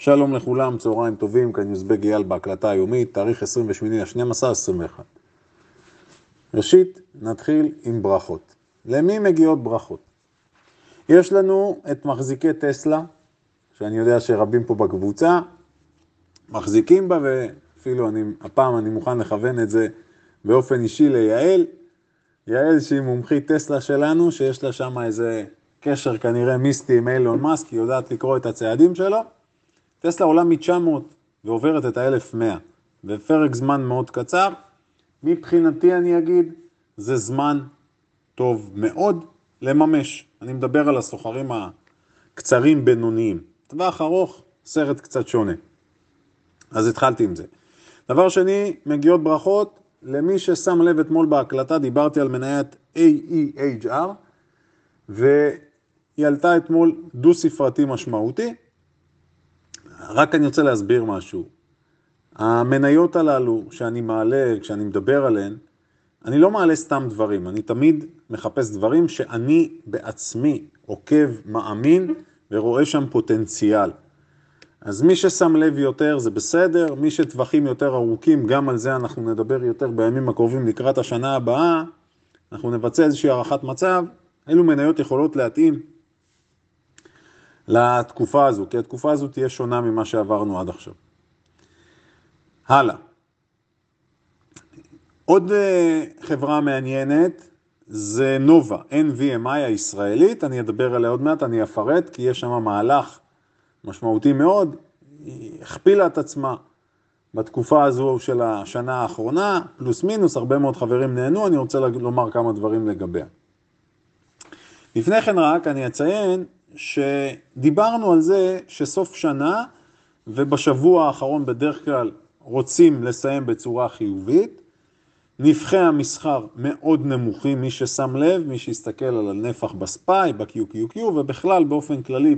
שלום לכולם, צהריים טובים, כאן יוזבג אייל בהקלטה היומית, תאריך 28.12.21. ראשית, נתחיל עם ברכות. למי מגיעות ברכות? יש לנו את מחזיקי טסלה, שאני יודע שרבים פה בקבוצה מחזיקים בה, ואפילו אני, הפעם אני מוכן לכוון את זה באופן אישי ליעל. יעל שהיא מומחית טסלה שלנו, שיש לה שם איזה קשר כנראה מיסטי עם אילון מאסק, היא יודעת לקרוא את הצעדים שלו. טסלה עולה מ-900 ועוברת את ה-1100 בפרק זמן מאוד קצר. מבחינתי אני אגיד, זה זמן טוב מאוד לממש. אני מדבר על הסוחרים הקצרים בינוניים. טווח ארוך, סרט קצת שונה. אז התחלתי עם זה. דבר שני, מגיעות ברכות למי ששם לב אתמול בהקלטה, דיברתי על מניית AEHR, והיא עלתה אתמול דו-ספרתי משמעותי. רק אני רוצה להסביר משהו. המניות הללו שאני מעלה, כשאני מדבר עליהן, אני לא מעלה סתם דברים, אני תמיד מחפש דברים שאני בעצמי עוקב, מאמין ורואה שם פוטנציאל. אז מי ששם לב יותר זה בסדר, מי שטווחים יותר ארוכים, גם על זה אנחנו נדבר יותר בימים הקרובים לקראת השנה הבאה, אנחנו נבצע איזושהי הערכת מצב, אילו מניות יכולות להתאים לתקופה הזו, כי התקופה הזו תהיה שונה ממה שעברנו עד עכשיו. הלאה. עוד אה, חברה מעניינת זה נובה, NVMI הישראלית, אני אדבר עליה עוד מעט, אני אפרט, כי יש שם מהלך משמעותי מאוד, היא הכפילה את עצמה בתקופה הזו של השנה האחרונה, פלוס מינוס, הרבה מאוד חברים נהנו, אני רוצה לומר כמה דברים לגביה. לפני כן רק אני אציין שדיברנו על זה שסוף שנה ובשבוע האחרון בדרך כלל רוצים לסיים בצורה חיובית. נפחי המסחר מאוד נמוכים, מי ששם לב, מי שיסתכל על הנפח בספאי, ב-QQQ ובכלל באופן כללי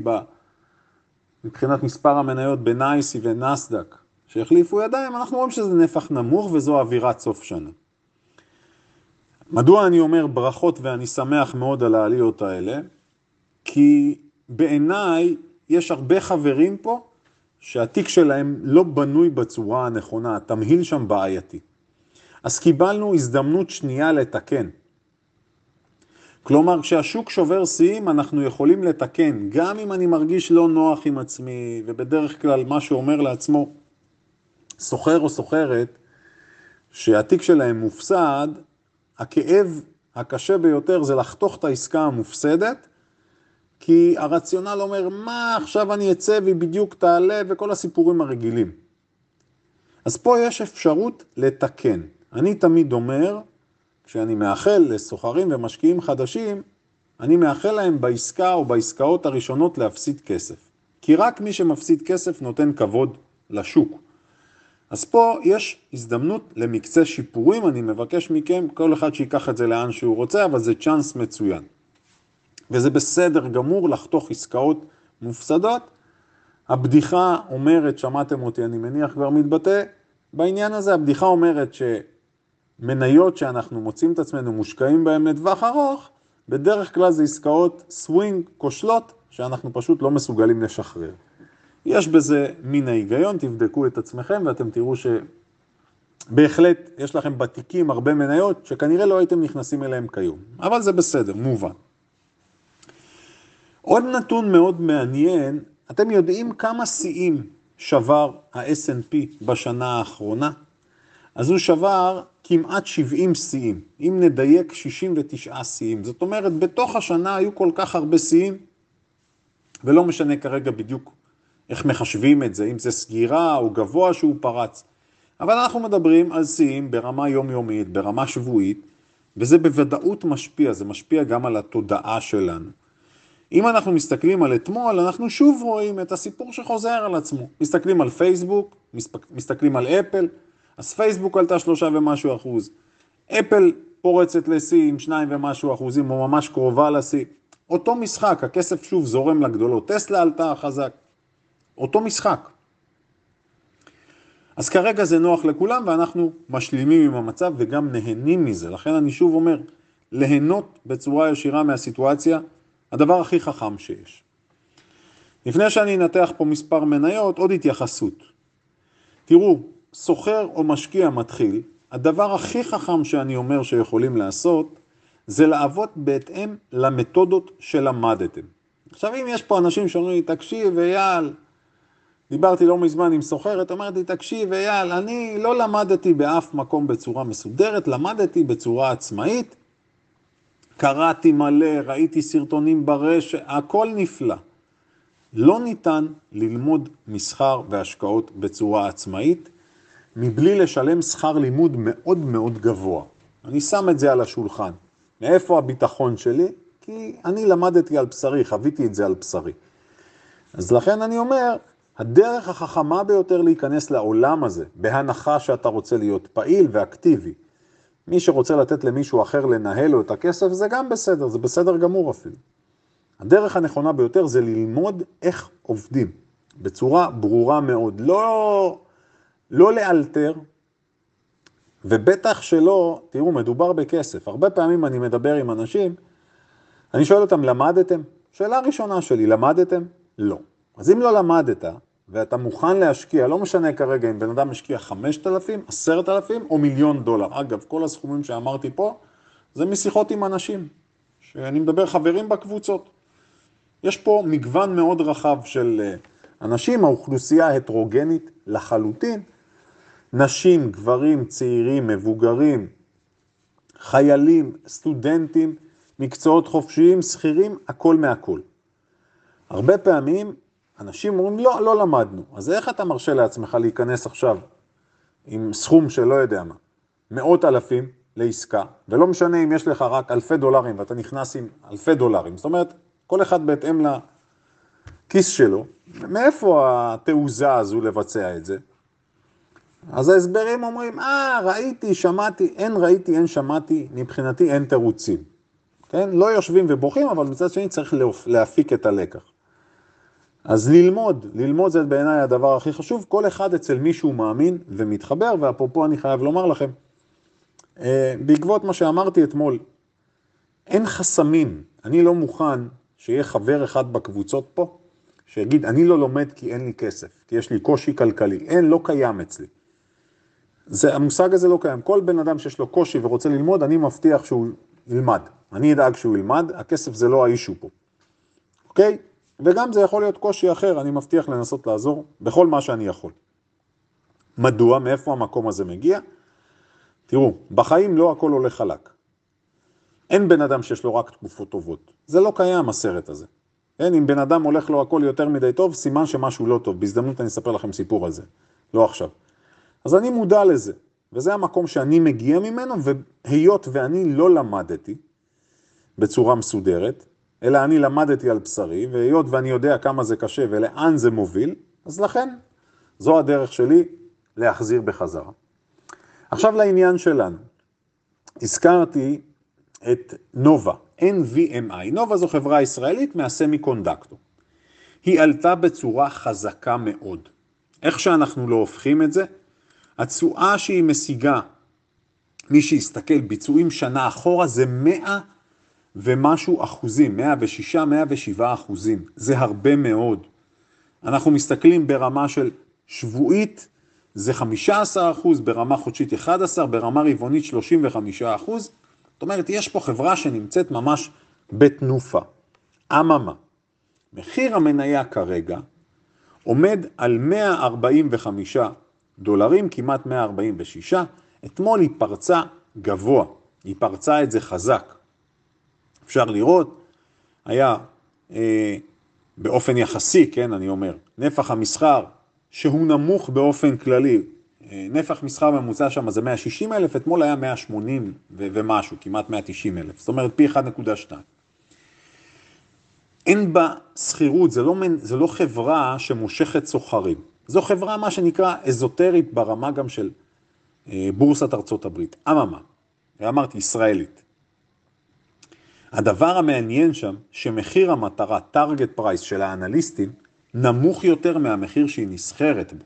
מבחינת מספר המניות בנייסי ונסדק שהחליפו ידיים, אנחנו רואים שזה נפח נמוך וזו אווירת סוף שנה. מדוע אני אומר ברכות ואני שמח מאוד על העליות האלה? כי בעיניי יש הרבה חברים פה שהתיק שלהם לא בנוי בצורה הנכונה, התמהיל שם בעייתי. אז קיבלנו הזדמנות שנייה לתקן. כלומר, כשהשוק שובר שיאים, אנחנו יכולים לתקן, גם אם אני מרגיש לא נוח עם עצמי, ובדרך כלל מה שאומר לעצמו סוחר או סוחרת, שהתיק שלהם מופסד, הכאב הקשה ביותר זה לחתוך את העסקה המופסדת, כי הרציונל אומר, מה עכשיו אני אצא והיא בדיוק תעלה וכל הסיפורים הרגילים. אז פה יש אפשרות לתקן. אני תמיד אומר, כשאני מאחל לסוחרים ומשקיעים חדשים, אני מאחל להם בעסקה או בעסקאות הראשונות להפסיד כסף. כי רק מי שמפסיד כסף נותן כבוד לשוק. אז פה יש הזדמנות למקצה שיפורים, אני מבקש מכם, כל אחד שיקח את זה לאן שהוא רוצה, אבל זה צ'אנס מצוין. וזה בסדר גמור לחתוך עסקאות מופסדות. הבדיחה אומרת, שמעתם אותי, אני מניח כבר מתבטא, בעניין הזה הבדיחה אומרת שמניות שאנחנו מוצאים את עצמנו מושקעים בהן לטווח ארוך, בדרך כלל זה עסקאות סווינג כושלות שאנחנו פשוט לא מסוגלים לשחרר. יש בזה מן ההיגיון, תבדקו את עצמכם ואתם תראו שבהחלט יש לכם בתיקים הרבה מניות שכנראה לא הייתם נכנסים אליהם כיום, אבל זה בסדר, מובן. עוד נתון מאוד מעניין, אתם יודעים כמה שיאים שבר ה-S&P בשנה האחרונה? אז הוא שבר כמעט 70 שיאים, אם נדייק 69 שיאים. זאת אומרת, בתוך השנה היו כל כך הרבה שיאים, ולא משנה כרגע בדיוק איך מחשבים את זה, אם זה סגירה או גבוה שהוא פרץ. אבל אנחנו מדברים על שיאים ברמה יומיומית, ברמה שבועית, וזה בוודאות משפיע, זה משפיע גם על התודעה שלנו. אם אנחנו מסתכלים על אתמול, אנחנו שוב רואים את הסיפור שחוזר על עצמו. מסתכלים על פייסבוק, מסתכלים על אפל, אז פייסבוק עלתה שלושה ומשהו אחוז. אפל פורצת לשיא עם שניים ומשהו אחוזים, או ממש קרובה לשיא. אותו משחק, הכסף שוב זורם לגדולות. טסלה עלתה חזק. אותו משחק. אז כרגע זה נוח לכולם ואנחנו משלימים עם המצב וגם נהנים מזה. לכן אני שוב אומר, ליהנות בצורה ישירה מהסיטואציה הדבר הכי חכם שיש. לפני שאני אנתח פה מספר מניות, עוד התייחסות. תראו, סוחר או משקיע מתחיל, הדבר הכי חכם שאני אומר שיכולים לעשות, זה לעבוד בהתאם למתודות שלמדתם. עכשיו, אם יש פה אנשים שאומרים לי, תקשיב, אייל, דיברתי לא מזמן עם סוחרת, אומרת לי, תקשיב, אייל, אני לא למדתי באף מקום בצורה מסודרת, למדתי בצורה עצמאית, קראתי מלא, ראיתי סרטונים ברשת, הכל נפלא. לא ניתן ללמוד מסחר והשקעות בצורה עצמאית מבלי לשלם שכר לימוד מאוד מאוד גבוה. אני שם את זה על השולחן. מאיפה הביטחון שלי? כי אני למדתי על בשרי, חוויתי את זה על בשרי. אז לכן אני אומר, הדרך החכמה ביותר להיכנס לעולם הזה, בהנחה שאתה רוצה להיות פעיל ואקטיבי, מי שרוצה לתת למישהו אחר לנהל לו את הכסף, זה גם בסדר, זה בסדר גמור אפילו. הדרך הנכונה ביותר זה ללמוד איך עובדים, בצורה ברורה מאוד. לא, לא לאלתר, ובטח שלא, תראו, מדובר בכסף. הרבה פעמים אני מדבר עם אנשים, אני שואל אותם, למדתם? שאלה ראשונה שלי, למדתם? לא. אז אם לא למדת, ואתה מוכן להשקיע, לא משנה כרגע אם בן אדם משקיע 5,000, 10,000 או מיליון דולר. אגב, כל הסכומים שאמרתי פה, זה משיחות עם אנשים, שאני מדבר חברים בקבוצות. יש פה מגוון מאוד רחב של אה, אנשים, האוכלוסייה הטרוגנית לחלוטין, נשים, גברים, צעירים, מבוגרים, חיילים, סטודנטים, מקצועות חופשיים, שכירים, הכל מהכל. הרבה פעמים אנשים אומרים, לא, לא למדנו. אז איך אתה מרשה לעצמך להיכנס עכשיו עם סכום שלא יודע מה, מאות אלפים לעסקה, ולא משנה אם יש לך רק אלפי דולרים ואתה נכנס עם אלפי דולרים. זאת אומרת, כל אחד בהתאם לכיס שלו, מאיפה התעוזה הזו לבצע את זה? אז ההסברים אומרים, אה, ראיתי, שמעתי, אין ראיתי, אין שמעתי, מבחינתי אין תירוצים. כן? לא יושבים ובוכים, אבל מצד שני צריך להפיק את הלקח. אז ללמוד, ללמוד זה בעיניי הדבר הכי חשוב, כל אחד אצל מישהו מאמין ומתחבר, ואפרופו אני חייב לומר לכם, אה, בעקבות מה שאמרתי אתמול, אין חסמים, אני לא מוכן שיהיה חבר אחד בקבוצות פה, שיגיד, אני לא לומד כי אין לי כסף, כי יש לי קושי כלכלי, אין, לא קיים אצלי. זה, המושג הזה לא קיים. כל בן אדם שיש לו קושי ורוצה ללמוד, אני מבטיח שהוא ילמד. אני אדאג שהוא ילמד, הכסף זה לא האישו פה. אוקיי? וגם זה יכול להיות קושי אחר, אני מבטיח לנסות לעזור בכל מה שאני יכול. מדוע? מאיפה המקום הזה מגיע? תראו, בחיים לא הכל הולך חלק. אין בן אדם שיש לו רק תקופות טובות. זה לא קיים הסרט הזה. אין, אם בן אדם הולך לו הכל יותר מדי טוב, סימן שמשהו לא טוב. בהזדמנות אני אספר לכם סיפור על זה. לא עכשיו. אז אני מודע לזה, וזה המקום שאני מגיע ממנו, והיות ואני לא למדתי בצורה מסודרת, אלא אני למדתי על בשרי, והיות ואני יודע כמה זה קשה ולאן זה מוביל, אז לכן זו הדרך שלי להחזיר בחזרה. עכשיו לעניין שלנו. הזכרתי את נובה, NVMI. נובה זו חברה ישראלית מהסמי קונדקטור. היא עלתה בצורה חזקה מאוד. איך שאנחנו לא הופכים את זה, התשואה שהיא משיגה, מי שיסתכל ביצועים שנה אחורה, זה 100 ומשהו אחוזים, 106, 107 אחוזים. זה הרבה מאוד. אנחנו מסתכלים ברמה של שבועית, זה 15 אחוז, ברמה חודשית 11, ברמה רבעונית 35 אחוז. זאת אומרת, יש פה חברה שנמצאת ממש בתנופה. אממה, מחיר המניה כרגע עומד על 145 דולרים, כמעט 146. אתמול היא פרצה גבוה, היא פרצה את זה חזק. אפשר לראות, היה אה, באופן יחסי, כן, אני אומר, נפח המסחר שהוא נמוך באופן כללי, אה, נפח מסחר ממוצע שם זה 160 אלף, אתמול היה 180 ו- ומשהו, כמעט 190 אלף, זאת אומרת פי 1.2. אין בה שכירות, זה, לא, זה לא חברה שמושכת סוחרים. זו חברה, מה שנקרא, אזוטרית ברמה גם של אה, בורסת ארצות הברית. אממה, אמרתי, ישראלית. הדבר המעניין שם, שמחיר המטרה, target price של האנליסטים, נמוך יותר מהמחיר שהיא נסחרת בו.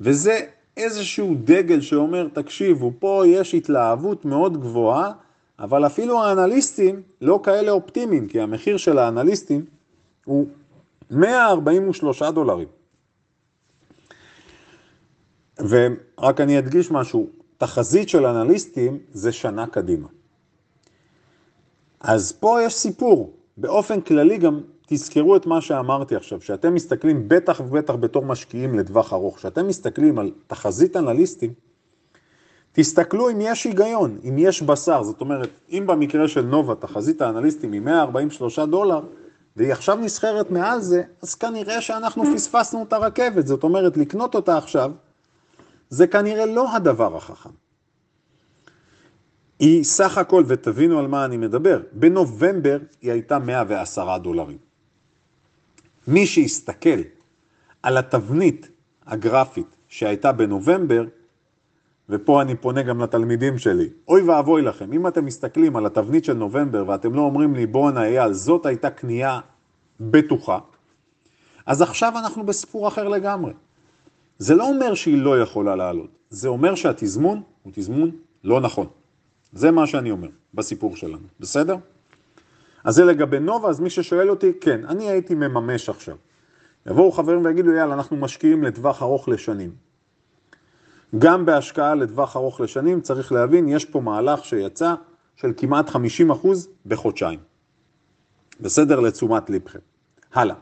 וזה איזשהו דגל שאומר, תקשיבו, פה יש התלהבות מאוד גבוהה, אבל אפילו האנליסטים לא כאלה אופטימיים, כי המחיר של האנליסטים הוא 143 דולרים. ורק אני אדגיש משהו, תחזית של אנליסטים זה שנה קדימה. אז פה יש סיפור. באופן כללי גם תזכרו את מה שאמרתי עכשיו, שאתם מסתכלים בטח ובטח בתור משקיעים לטווח ארוך, שאתם מסתכלים על תחזית אנליסטים, תסתכלו אם יש היגיון, אם יש בשר, זאת אומרת, אם במקרה של נובה תחזית האנליסטים היא 143 דולר, והיא עכשיו נסחרת מעל זה, אז כנראה שאנחנו פספסנו את הרכבת, זאת אומרת, לקנות אותה עכשיו, זה כנראה לא הדבר החכם. היא סך הכל, ותבינו על מה אני מדבר, בנובמבר היא הייתה 110 דולרים. מי שיסתכל על התבנית הגרפית שהייתה בנובמבר, ופה אני פונה גם לתלמידים שלי, אוי ואבוי לכם, אם אתם מסתכלים על התבנית של נובמבר ואתם לא אומרים לי בואנה אייל, זאת הייתה קנייה בטוחה, אז עכשיו אנחנו בסיפור אחר לגמרי. זה לא אומר שהיא לא יכולה לעלות, זה אומר שהתזמון הוא תזמון לא נכון. זה מה שאני אומר בסיפור שלנו, בסדר? אז זה לגבי נובה, אז מי ששואל אותי, כן, אני הייתי מממש עכשיו. יבואו חברים ויגידו, יאללה, אנחנו משקיעים לטווח ארוך לשנים. גם בהשקעה לטווח ארוך לשנים, צריך להבין, יש פה מהלך שיצא של כמעט 50% בחודשיים. בסדר? לתשומת לבכם. הלאה.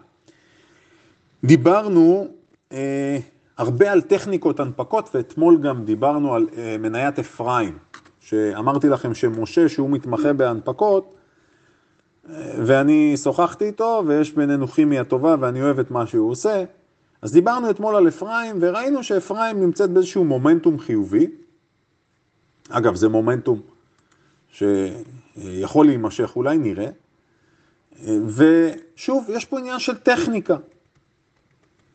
דיברנו אה, הרבה על טכניקות הנפקות, ואתמול גם דיברנו על אה, מניית אפרים, שאמרתי לכם שמשה, שהוא מתמחה בהנפקות, ואני שוחחתי איתו, ויש בינינו כימיה טובה, ואני אוהב את מה שהוא עושה, אז דיברנו אתמול על אפרים, וראינו שאפרים נמצאת באיזשהו מומנטום חיובי. אגב, זה מומנטום שיכול להימשך, אולי נראה. ושוב, יש פה עניין של טכניקה.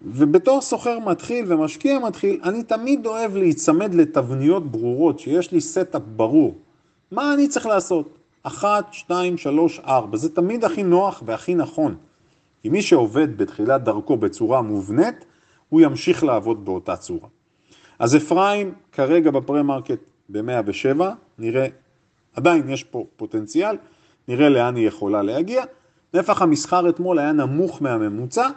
ובתור סוחר מתחיל ומשקיע מתחיל, אני תמיד אוהב להיצמד לתבניות ברורות, שיש לי setup ברור. מה אני צריך לעשות? אחת, שתיים, שלוש, ארבע. זה תמיד הכי נוח והכי נכון. כי מי שעובד בתחילת דרכו בצורה מובנית, הוא ימשיך לעבוד באותה צורה. אז אפרים כרגע ב pre-market ב-107, נראה, עדיין יש פה פוטנציאל, נראה לאן היא יכולה להגיע. נפח המסחר אתמול היה נמוך מהממוצע,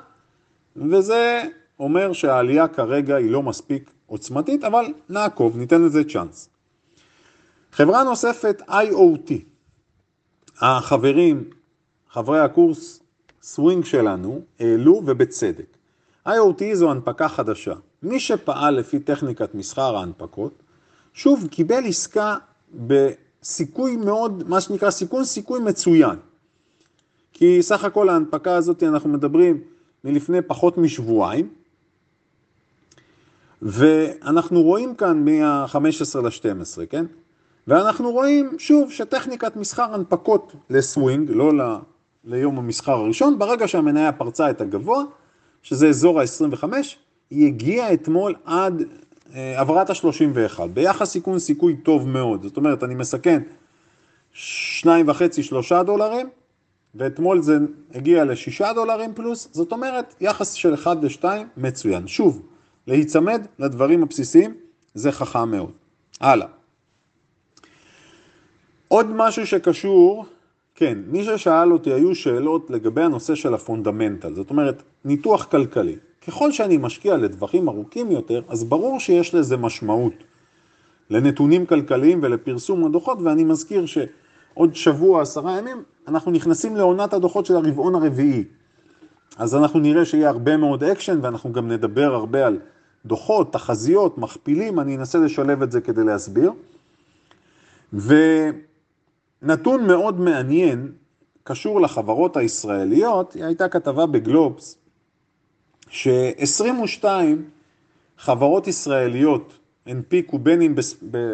וזה אומר שהעלייה כרגע היא לא מספיק עוצמתית, אבל נעקוב, ניתן לזה צ'אנס. חברה נוספת, IoT. החברים, חברי הקורס סווינג שלנו, העלו ובצדק. IoT זו הנפקה חדשה. מי שפעל לפי טכניקת מסחר ההנפקות, שוב, קיבל עסקה בסיכוי מאוד, מה שנקרא סיכון סיכוי מצוין. כי סך הכל ההנפקה הזאת, אנחנו מדברים מלפני פחות משבועיים, ואנחנו רואים כאן מה-15 ל-12, כן? ואנחנו רואים שוב שטכניקת מסחר הנפקות לסווינג, לא ל... ליום המסחר הראשון, ברגע שהמניה פרצה את הגבוה, שזה אזור ה-25, היא הגיעה אתמול עד אה, עברת ה-31, ביחס סיכון סיכוי טוב מאוד, זאת אומרת, אני מסכן 2.5-3 דולרים, ואתמול זה הגיע ל-6 דולרים פלוס, זאת אומרת, יחס של 1 ל-2 מצוין. שוב, להיצמד לדברים הבסיסיים, זה חכם מאוד. הלאה. עוד משהו שקשור כן, מי ששאל אותי, היו שאלות לגבי הנושא של ה fundamental, זאת אומרת, ניתוח כלכלי. ככל שאני משקיע לטווחים ארוכים יותר, אז ברור שיש לזה משמעות לנתונים כלכליים ולפרסום הדוחות, ואני מזכיר שעוד שבוע, עשרה ימים, אנחנו נכנסים לעונת הדוחות של הרבעון הרביעי. אז אנחנו נראה שיהיה הרבה מאוד אקשן, ואנחנו גם נדבר הרבה על דוחות, תחזיות, מכפילים, אני אנסה לשלב את זה כדי להסביר. ו... נתון מאוד מעניין, קשור לחברות הישראליות, הייתה כתבה בגלובס, ש-22 חברות ישראליות הנפיקו בין אם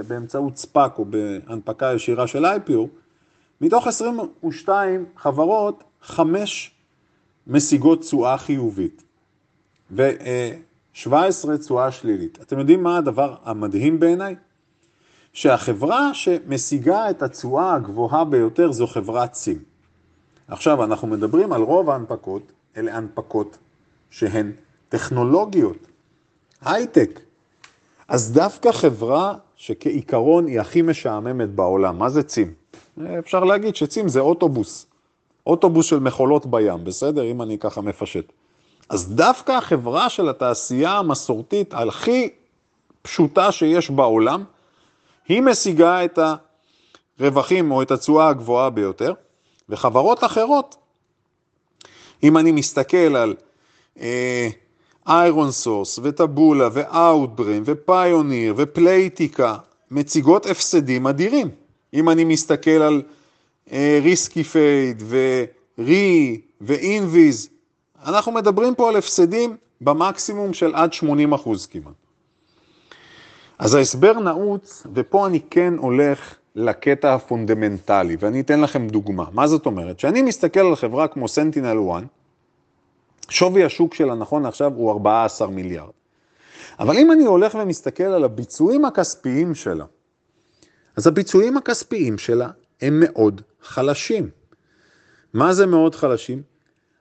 באמצעות ספאק או בהנפקה ישירה של IPO, מתוך 22 חברות, חמש משיגות תשואה חיובית ו-17 תשואה שלילית. אתם יודעים מה הדבר המדהים בעיניי? שהחברה שמשיגה את התשואה הגבוהה ביותר זו חברת צים. עכשיו, אנחנו מדברים על רוב ההנפקות, אלה הנפקות שהן טכנולוגיות, הייטק. אז דווקא חברה שכעיקרון היא הכי משעממת בעולם, מה זה צים? אפשר להגיד שצים זה אוטובוס, אוטובוס של מכולות בים, בסדר? אם אני ככה מפשט. אז דווקא החברה של התעשייה המסורתית הכי פשוטה שיש בעולם, היא משיגה את הרווחים או את התשואה הגבוהה ביותר, וחברות אחרות, אם אני מסתכל על איירון סורס וטבולה ואאוטברין ופיוניר ופלייטיקה, מציגות הפסדים אדירים. אם אני מסתכל על ריסקיפייד ורי ואינוויז, אנחנו מדברים פה על הפסדים במקסימום של עד 80 אחוז כמעט. אז ההסבר נעוץ, ופה אני כן הולך לקטע הפונדמנטלי, ואני אתן לכם דוגמה. מה זאת אומרת? שאני מסתכל על חברה כמו סנטינל 1, שווי השוק שלה נכון לעכשיו הוא 14 מיליארד. אבל אם אני הולך ומסתכל על הביצועים הכספיים שלה, אז הביצועים הכספיים שלה הם מאוד חלשים. מה זה מאוד חלשים?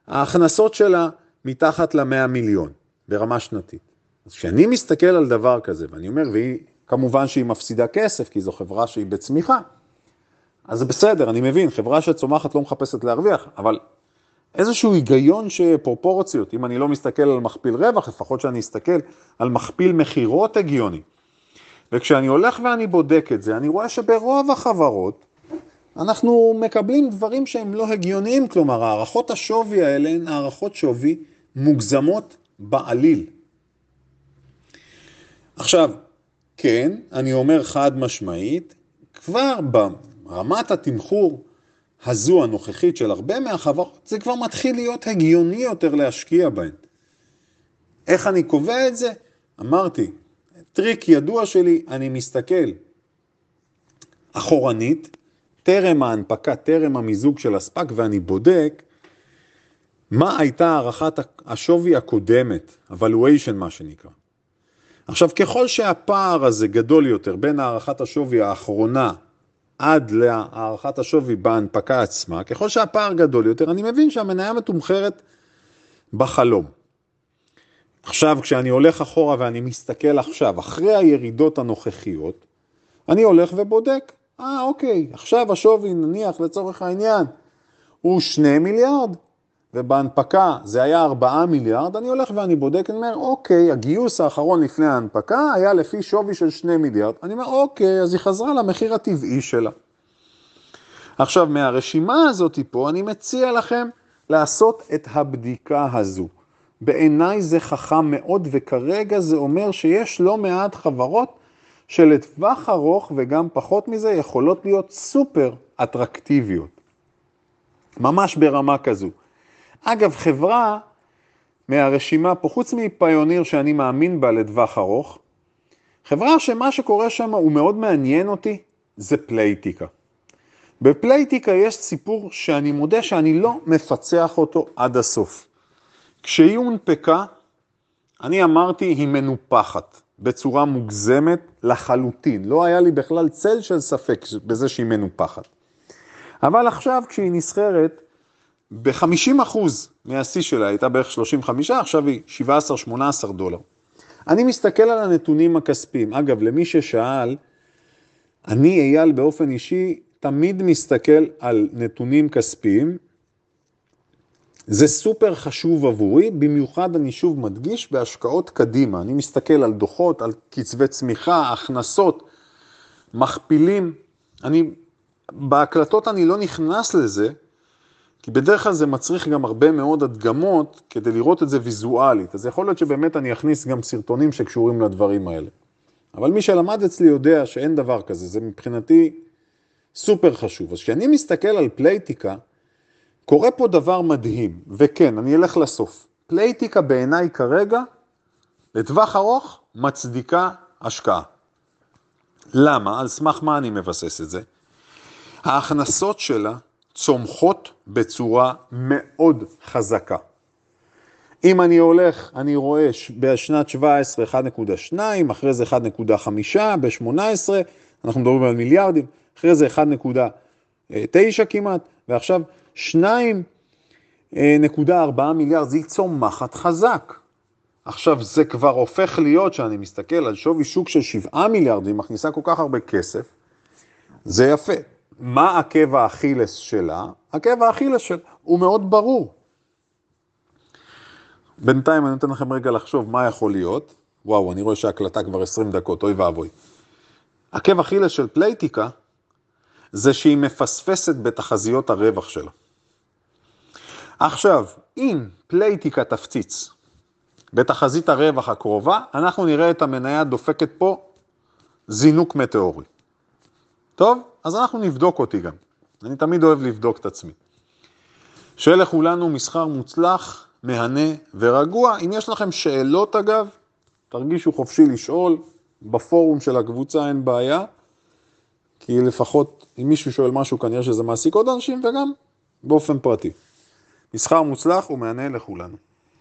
ההכנסות שלה מתחת ל-100 מיליון ברמה שנתית. אז כשאני מסתכל על דבר כזה, ואני אומר, והיא, כמובן שהיא מפסידה כסף, כי זו חברה שהיא בצמיחה, אז זה בסדר, אני מבין, חברה שצומחת לא מחפשת להרוויח, אבל איזשהו היגיון שפרופורציות, אם אני לא מסתכל על מכפיל רווח, לפחות שאני אסתכל על מכפיל מכירות הגיוני. וכשאני הולך ואני בודק את זה, אני רואה שברוב החברות, אנחנו מקבלים דברים שהם לא הגיוניים, כלומר, הערכות השווי האלה הן הערכות שווי מוגזמות בעליל. עכשיו, כן, אני אומר חד משמעית, כבר ברמת התמחור הזו הנוכחית של הרבה מהחברות, זה כבר מתחיל להיות הגיוני יותר להשקיע בהן. איך אני קובע את זה? אמרתי, טריק ידוע שלי, אני מסתכל אחורנית, טרם ההנפקה, טרם המיזוג של הספק, ואני בודק מה הייתה הערכת השווי הקודמת, evaluation מה שנקרא. עכשיו, ככל שהפער הזה גדול יותר בין הערכת השווי האחרונה עד להערכת השווי בהנפקה עצמה, ככל שהפער גדול יותר, אני מבין שהמניה מתומחרת בחלום. עכשיו, כשאני הולך אחורה ואני מסתכל עכשיו, אחרי הירידות הנוכחיות, אני הולך ובודק, אה, אוקיי, עכשיו השווי, נניח לצורך העניין, הוא שני מיליארד, ובהנפקה זה היה ארבעה מיליארד, אני הולך ואני בודק, אני אומר, אוקיי, הגיוס האחרון לפני ההנפקה היה לפי שווי של שני מיליארד. אני אומר, אוקיי, אז היא חזרה למחיר הטבעי שלה. עכשיו, מהרשימה הזאת פה, אני מציע לכם לעשות את הבדיקה הזו. בעיניי זה חכם מאוד, וכרגע זה אומר שיש לא מעט חברות שלטווח ארוך וגם פחות מזה יכולות להיות סופר אטרקטיביות. ממש ברמה כזו. אגב, חברה מהרשימה פה, חוץ מפיוניר שאני מאמין בה לטווח ארוך, חברה שמה שקורה שם הוא מאוד מעניין אותי, זה פלייטיקה. בפלייטיקה יש סיפור שאני מודה שאני לא מפצח אותו עד הסוף. כשהיא הונפקה, אני אמרתי, היא מנופחת בצורה מוגזמת לחלוטין. לא היה לי בכלל צל של ספק בזה שהיא מנופחת. אבל עכשיו כשהיא נסחרת, ב-50% מהשיא שלה הייתה בערך 35, עכשיו היא 17-18 דולר. אני מסתכל על הנתונים הכספיים. אגב, למי ששאל, אני אייל באופן אישי תמיד מסתכל על נתונים כספיים. זה סופר חשוב עבורי, במיוחד אני שוב מדגיש בהשקעות קדימה. אני מסתכל על דוחות, על קצבי צמיחה, הכנסות, מכפילים. אני, בהקלטות אני לא נכנס לזה, כי בדרך כלל זה מצריך גם הרבה מאוד הדגמות כדי לראות את זה ויזואלית. אז יכול להיות שבאמת אני אכניס גם סרטונים שקשורים לדברים האלה. אבל מי שלמד אצלי יודע שאין דבר כזה, זה מבחינתי סופר חשוב. אז כשאני מסתכל על פלייטיקה, קורה פה דבר מדהים, וכן, אני אלך לסוף. פלייטיקה בעיניי כרגע, לטווח ארוך, מצדיקה השקעה. למה? על סמך מה אני מבסס את זה? ההכנסות שלה צומחות בצורה מאוד חזקה. אם אני הולך, אני רואה בשנת 17 1.2, אחרי זה 1.5, ב-18, אנחנו מדברים על מיליארדים, אחרי זה 1.9 כמעט, ועכשיו 2.4 מיליארד, זה צומחת חזק. עכשיו זה כבר הופך להיות, שאני מסתכל על שווי שוק של 7 מיליארד, היא מכניסה כל כך הרבה כסף, זה יפה. מה עקב האכילס שלה? עקב האכילס שלה הוא מאוד ברור. בינתיים אני נותן לכם רגע לחשוב מה יכול להיות. וואו, אני רואה שההקלטה כבר 20 דקות, אוי ואבוי. עקב אכילס של פלייטיקה זה שהיא מפספסת בתחזיות הרווח שלה. עכשיו, אם פלייטיקה תפציץ בתחזית הרווח הקרובה, אנחנו נראה את המניה דופקת פה זינוק מטאורי. טוב, אז אנחנו נבדוק אותי גם. אני תמיד אוהב לבדוק את עצמי. שיהיה לכולנו מסחר מוצלח, מהנה ורגוע. אם יש לכם שאלות אגב, תרגישו חופשי לשאול, בפורום של הקבוצה אין בעיה, כי לפחות אם מישהו שואל משהו כנראה שזה מעסיק עוד אנשים וגם באופן פרטי. מסחר מוצלח ומהנה לכולנו.